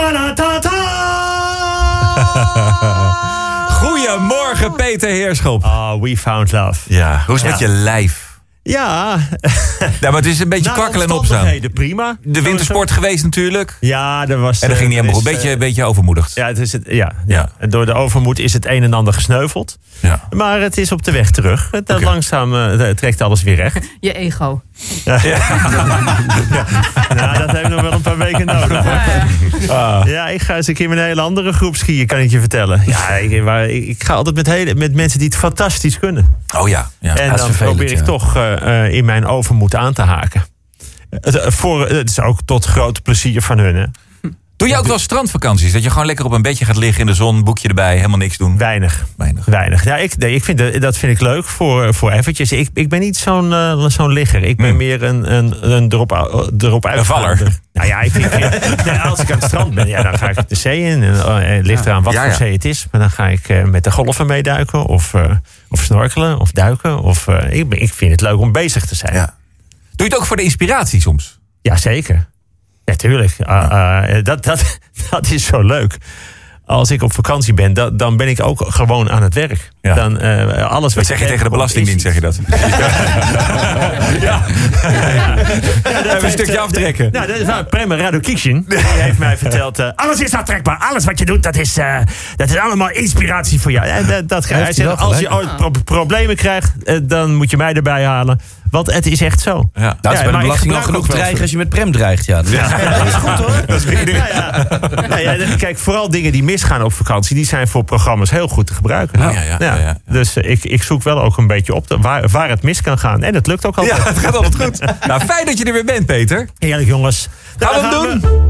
Goedemorgen, Peter Heerschop. Oh, we found love. Ja, hoe is het met je lijf? Ja. Ja, maar het is een beetje Na kwakkelen en opstaan. prima. De wintersport geweest natuurlijk. Ja, er was... En dat ging niet eh, helemaal goed. Beetje, eh, beetje overmoedigd. Ja, het is het, ja, Ja. ja. En door de overmoed is het een en ander gesneuveld. Ja. Maar het is op de weg terug. Het, Oké. Langzaam eh, trekt alles weer recht. Je ego. Nou, dat heeft nog wel een paar weken nodig. hoor. Ah. Ja, ik ga eens een keer met een hele andere groep skiën, kan ik je vertellen. Ja, ik, waar- ik, ik ga altijd met, hele, met mensen die het fantastisch kunnen. Oh ja. ja. en dan probeer ik ja. toch eh, eh, in mijn overmoed aan te haken. Het, eh, voor, het is ook tot groot plezier van hun. Hè. Doe je ook wel strandvakanties? Dat je gewoon lekker op een bedje gaat liggen in de zon, boekje erbij, helemaal niks doen? Weinig. Weinig. Weinig. Ja, ik, nee, ik vind dat, vind ik leuk voor, voor eventjes. Ik, ik ben niet zo'n eh, zo'n ligger. Ik ben Hmm. meer een, een, een erop, uit- erop Een uitgaander. valler. Nou ja, ik vind, nee, als ik aan het strand ben, ja, dan ga ik de zee in. En, het ligt eraan wat Ja, voor zee het is. Maar dan ga ik eh, met de golven meeduiken. Of, of snorkelen. Of duiken. Of, ik, ik vind het leuk om bezig te zijn. Ja. Doe je het ook voor de inspiratie soms? Jazeker. Ja, tuurlijk. Ah, ah, dat, dat, dat is zo leuk. Als ik op vakantie ben, dan, dan ben ik ook gewoon aan het werk. Ja. Dan, eh, alles Dat zeg je tegen de Belastingdienst, zeg je dat? Ja. Even een stukje aftrekken. Nou, dat is. Prema Radukishin. Die heeft mij verteld... eh, alles is aftrekbaar. Alles wat je doet, dat is, eh, dat is allemaal inspiratie voor jou. En dat, dat, hij zegt, als je ooit pro- problemen krijgt, eh, dan moet je mij erbij halen. Want het is echt zo. Ja. Nou, het is bij de belasting al genoeg dreigen als je met Prem dreigt. Ja, dat is- dat is goed hoor. Dat is ja, ja. Nou ja, kijk, vooral dingen die misgaan op vakantie, die zijn voor programma's heel goed te gebruiken. Ja, ja, ja, ja, ja. Dus eh, ik, ik zoek wel ook een beetje op de, waar, waar het mis kan gaan. En dat lukt ook altijd. Ja, het gaat altijd goed. Nou, fijn dat je er weer bent, Peter. Heerlijk jongens. Gaan we hem we.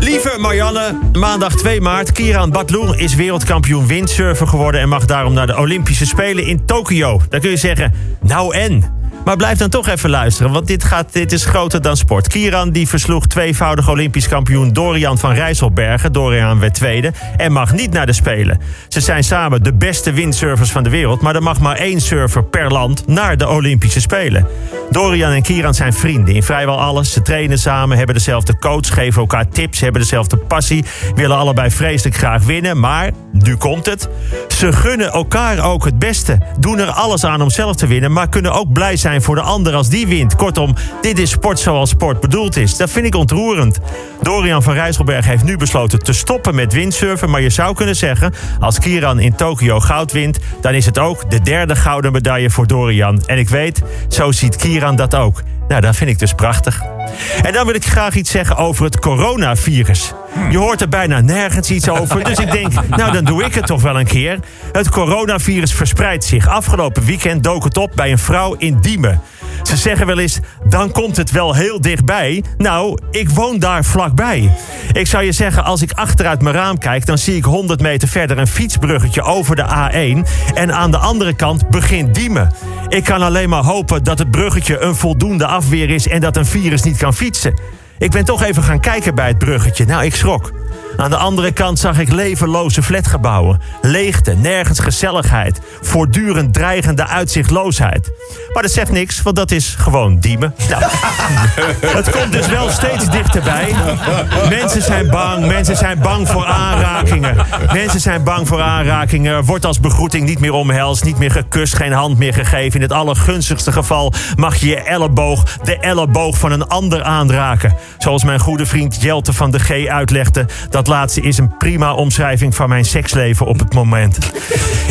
Lieve Marianne, maandag 2 maart. Kieran Batloer is wereldkampioen windsurfer geworden... en mag daarom naar de Olympische Spelen in Tokio. Dan kun je zeggen, nou en? Maar blijf dan toch even luisteren, want dit, gaat, dit is groter dan sport. Kieran die versloeg tweevoudig Olympisch kampioen Dorian van Rijsselbergen. Dorian werd tweede en mag niet naar de Spelen. Ze zijn samen de beste windsurfers van de wereld... maar er mag maar één surfer per land naar de Olympische Spelen. Dorian en Kieran zijn vrienden in vrijwel alles. Ze trainen samen, hebben dezelfde coach, geven elkaar tips... hebben dezelfde passie, willen allebei vreselijk graag winnen. Maar, nu komt het, ze gunnen elkaar ook het beste. Doen er alles aan om zelf te winnen... maar kunnen ook blij zijn voor de ander als die wint. Kortom, dit is sport zoals sport bedoeld is. Dat vind ik ontroerend. Dorian van Rijsselberg heeft nu besloten te stoppen met windsurfen... maar je zou kunnen zeggen, als Kieran in Tokio goud wint... dan is het ook de derde gouden medaille voor Dorian. En ik weet, zo ziet Kieran dat ook. Nou, dat vind ik dus prachtig. En dan wil ik graag iets zeggen over het coronavirus. Je hoort er bijna nergens iets over. Dus ik denk, nou dan doe ik het toch wel een keer. Het coronavirus verspreidt zich. Afgelopen weekend dook het op bij een vrouw in Diemen. Ze zeggen wel eens, dan komt het wel heel dichtbij. Nou, ik woon daar vlakbij. Ik zou je zeggen, als ik achteruit mijn raam kijk... dan zie ik 100 meter verder een fietsbruggetje over de A1. En aan de andere kant begint Diemen. Ik kan alleen maar hopen dat het bruggetje een voldoende afweer is... en dat een virus niet kan fietsen. Ik ben toch even gaan kijken bij het bruggetje. Nou, ik schrok. Aan de andere kant zag ik levenloze flatgebouwen. Leegte, nergens gezelligheid. Voortdurend dreigende uitzichtloosheid. Maar dat zegt niks, want dat is gewoon diemen. Nou, het komt dus wel steeds dichterbij. Mensen zijn bang, mensen zijn bang voor aanrakingen. Mensen zijn bang voor aanrakingen. Wordt als begroeting niet meer omhelst, niet meer gekust, geen hand meer gegeven. In het allergunstigste geval mag je je elleboog, de elleboog van een ander aanraken. Zoals mijn goede vriend Jelte van de G uitlegde. Dat laatste is een prima omschrijving van mijn seksleven op het moment.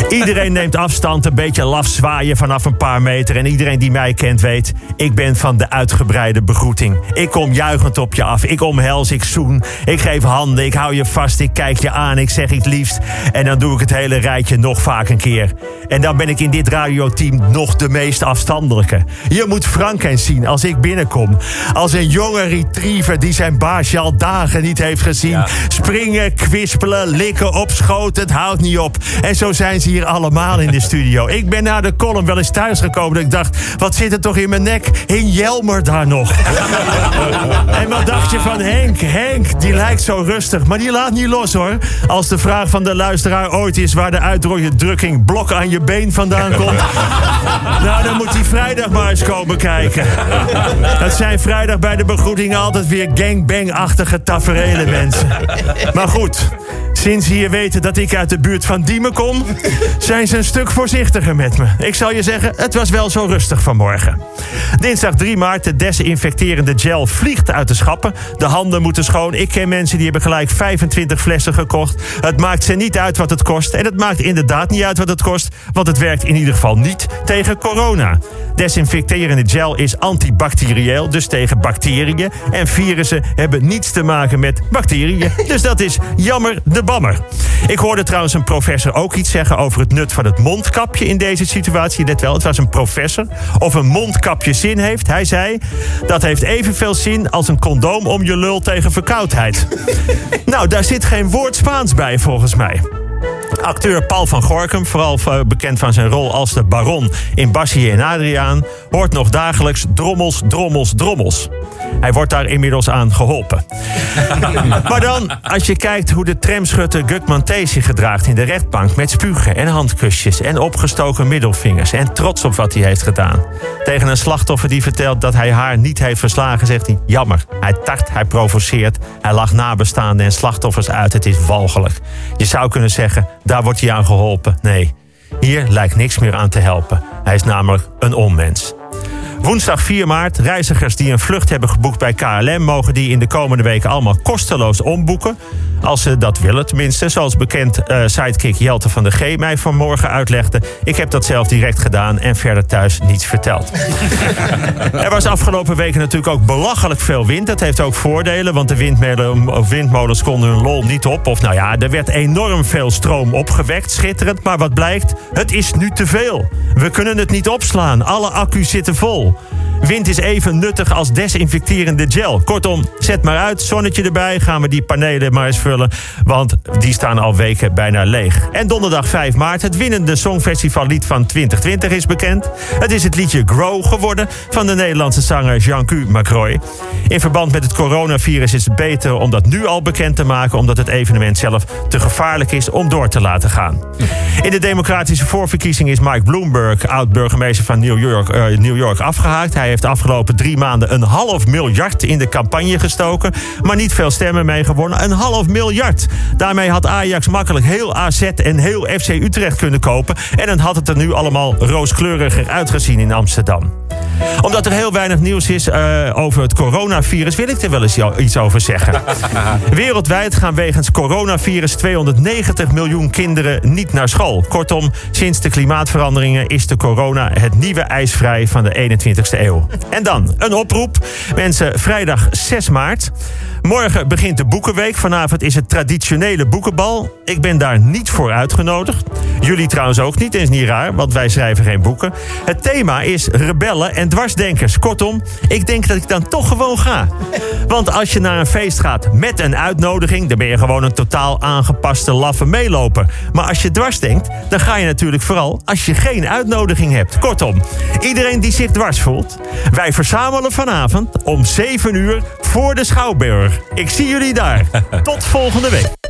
Iedereen neemt afstand, een beetje laf zwaaien vanaf een paar meter. En iedereen die mij kent weet, ik ben van de uitgebreide begroeting. Ik kom juichend op je af, ik omhels, ik zoen. Ik geef handen, ik hou je vast, ik kijk je aan, ik zeg iets liefst. En dan doe ik het hele rijtje nog vaak een keer. En dan ben ik in dit radioteam nog de meest afstandelijke. Je moet Frank eens zien als ik binnenkom. Als een jonge retriever die zijn baasje al dagen niet heeft gezien. Springen, kwispelen, likken op schoot, het houdt niet op. En zo zijn ze hier allemaal in de studio. Ik ben na de column wel eens thuisgekomen dat ik dacht... wat zit er toch in mijn nek? Hing Jelmer daar nog? en wat dacht je van Henk? Henk, die lijkt zo rustig, maar die laat niet los hoor. Als de vraag van de luisteraar ooit is... waar de uitdrukking blok aan je been vandaan komt... nou, dan moet hij vrijdag maar eens komen kijken. Het zijn vrijdag bij de begroeting altijd weer gangbang-achtige taferelen, mensen. Maar goed, sinds ze hier weten dat ik uit de buurt van Diemen kom... zijn ze een stuk voorzichtiger met me. Ik zal je zeggen, het was wel zo rustig vanmorgen. Dinsdag 3 maart, de desinfecterende gel vliegt uit de schappen. De handen moeten schoon. Ik ken mensen die hebben gelijk 25 flessen gekocht. Het maakt ze niet uit wat het kost. En het maakt inderdaad niet uit wat het kost... want het werkt in ieder geval niet tegen corona. Desinfecterende gel is antibacterieel, dus tegen bacteriën. En virussen hebben niets te maken met bacteriën. Dus dat is jammer de bammer. Ik hoorde trouwens een professor ook iets zeggen over het nut van het mondkapje in deze situatie. Let wel, het was een professor. Of een mondkapje zin heeft. Hij zei, dat heeft evenveel zin als een condoom om je lul tegen verkoudheid. nou, daar zit geen woord Spaans bij volgens mij. Acteur Paul van Gorkum, vooral eh, bekend van zijn rol als de baron in Bassie en Adriaan, hoort nog dagelijks drommels, drommels, drommels. Hij wordt daar inmiddels aan geholpen. maar dan, als je kijkt hoe de tramschutter Gukman T. zich gedraagt in de rechtbank... met spugen en handkusjes en opgestoken middelvingers... en trots op wat hij heeft gedaan. Tegen een slachtoffer die vertelt dat hij haar niet heeft verslagen... zegt hij, jammer, hij tart, hij provoceert... hij lacht nabestaanden en slachtoffers uit, het is walgelijk. Je zou kunnen zeggen, daar wordt hij aan geholpen. Nee, hier lijkt niks meer aan te helpen. Hij is namelijk een onmens. Woensdag 4 maart. Reizigers die een vlucht hebben geboekt bij KLM... mogen die in de komende weken allemaal kosteloos omboeken. Als ze dat willen tenminste. Zoals bekend uh, sidekick Jelte van de G mij vanmorgen uitlegde. Ik heb dat zelf direct gedaan en verder thuis niets verteld. er was afgelopen weken natuurlijk ook belachelijk veel wind. Dat heeft ook voordelen, want de windmolens konden hun lol niet op. Of nou ja, er werd enorm veel stroom opgewekt. Schitterend, maar wat blijkt? Het is nu te veel. We kunnen het niet opslaan. Alle accu's zitten vol. Wind is even nuttig als desinfecterende gel. Kortom, zet maar uit, zonnetje erbij, gaan we die panelen maar eens vullen. Want die staan al weken bijna leeg. En donderdag 5 maart, het winnende Songfestivallied van 2020 is bekend. Het is het liedje Grow geworden van de Nederlandse zanger Jean-Cu Macroy. In verband met het coronavirus is het beter om dat nu al bekend te maken... omdat het evenement zelf te gevaarlijk is om door te laten gaan. In de democratische voorverkiezing is Mike Bloomberg, oud-burgemeester van New York, uh, New York, afgehaakt. Hij heeft de afgelopen drie maanden een half miljard in de campagne gestoken. Maar niet veel stemmen mee gewonnen. Een half miljard. Daarmee had Ajax makkelijk heel AZ en heel FC Utrecht kunnen kopen. En dan had het er nu allemaal rooskleuriger uitgezien in Amsterdam omdat er heel weinig nieuws is uh, over het coronavirus, wil ik er wel eens iets over zeggen. Wereldwijd gaan wegens coronavirus 290 miljoen kinderen niet naar school. Kortom, sinds de klimaatveranderingen is de corona het nieuwe ijsvrij van de 21ste eeuw. En dan een oproep. Mensen, vrijdag 6 maart. Morgen begint de Boekenweek. Vanavond is het traditionele boekenbal. Ik ben daar niet voor uitgenodigd. Jullie trouwens ook niet, is niet raar, want wij schrijven geen boeken. Het thema is rebellen en dwarsdenkers. Kortom, ik denk dat ik dan toch gewoon ga. Want als je naar een feest gaat met een uitnodiging... dan ben je gewoon een totaal aangepaste laffe meeloper. Maar als je dwars denkt, dan ga je natuurlijk vooral als je geen uitnodiging hebt. Kortom, iedereen die zich dwars voelt... wij verzamelen vanavond om 7 uur voor de Schouwburg. Ik zie jullie daar. Tot volgende week.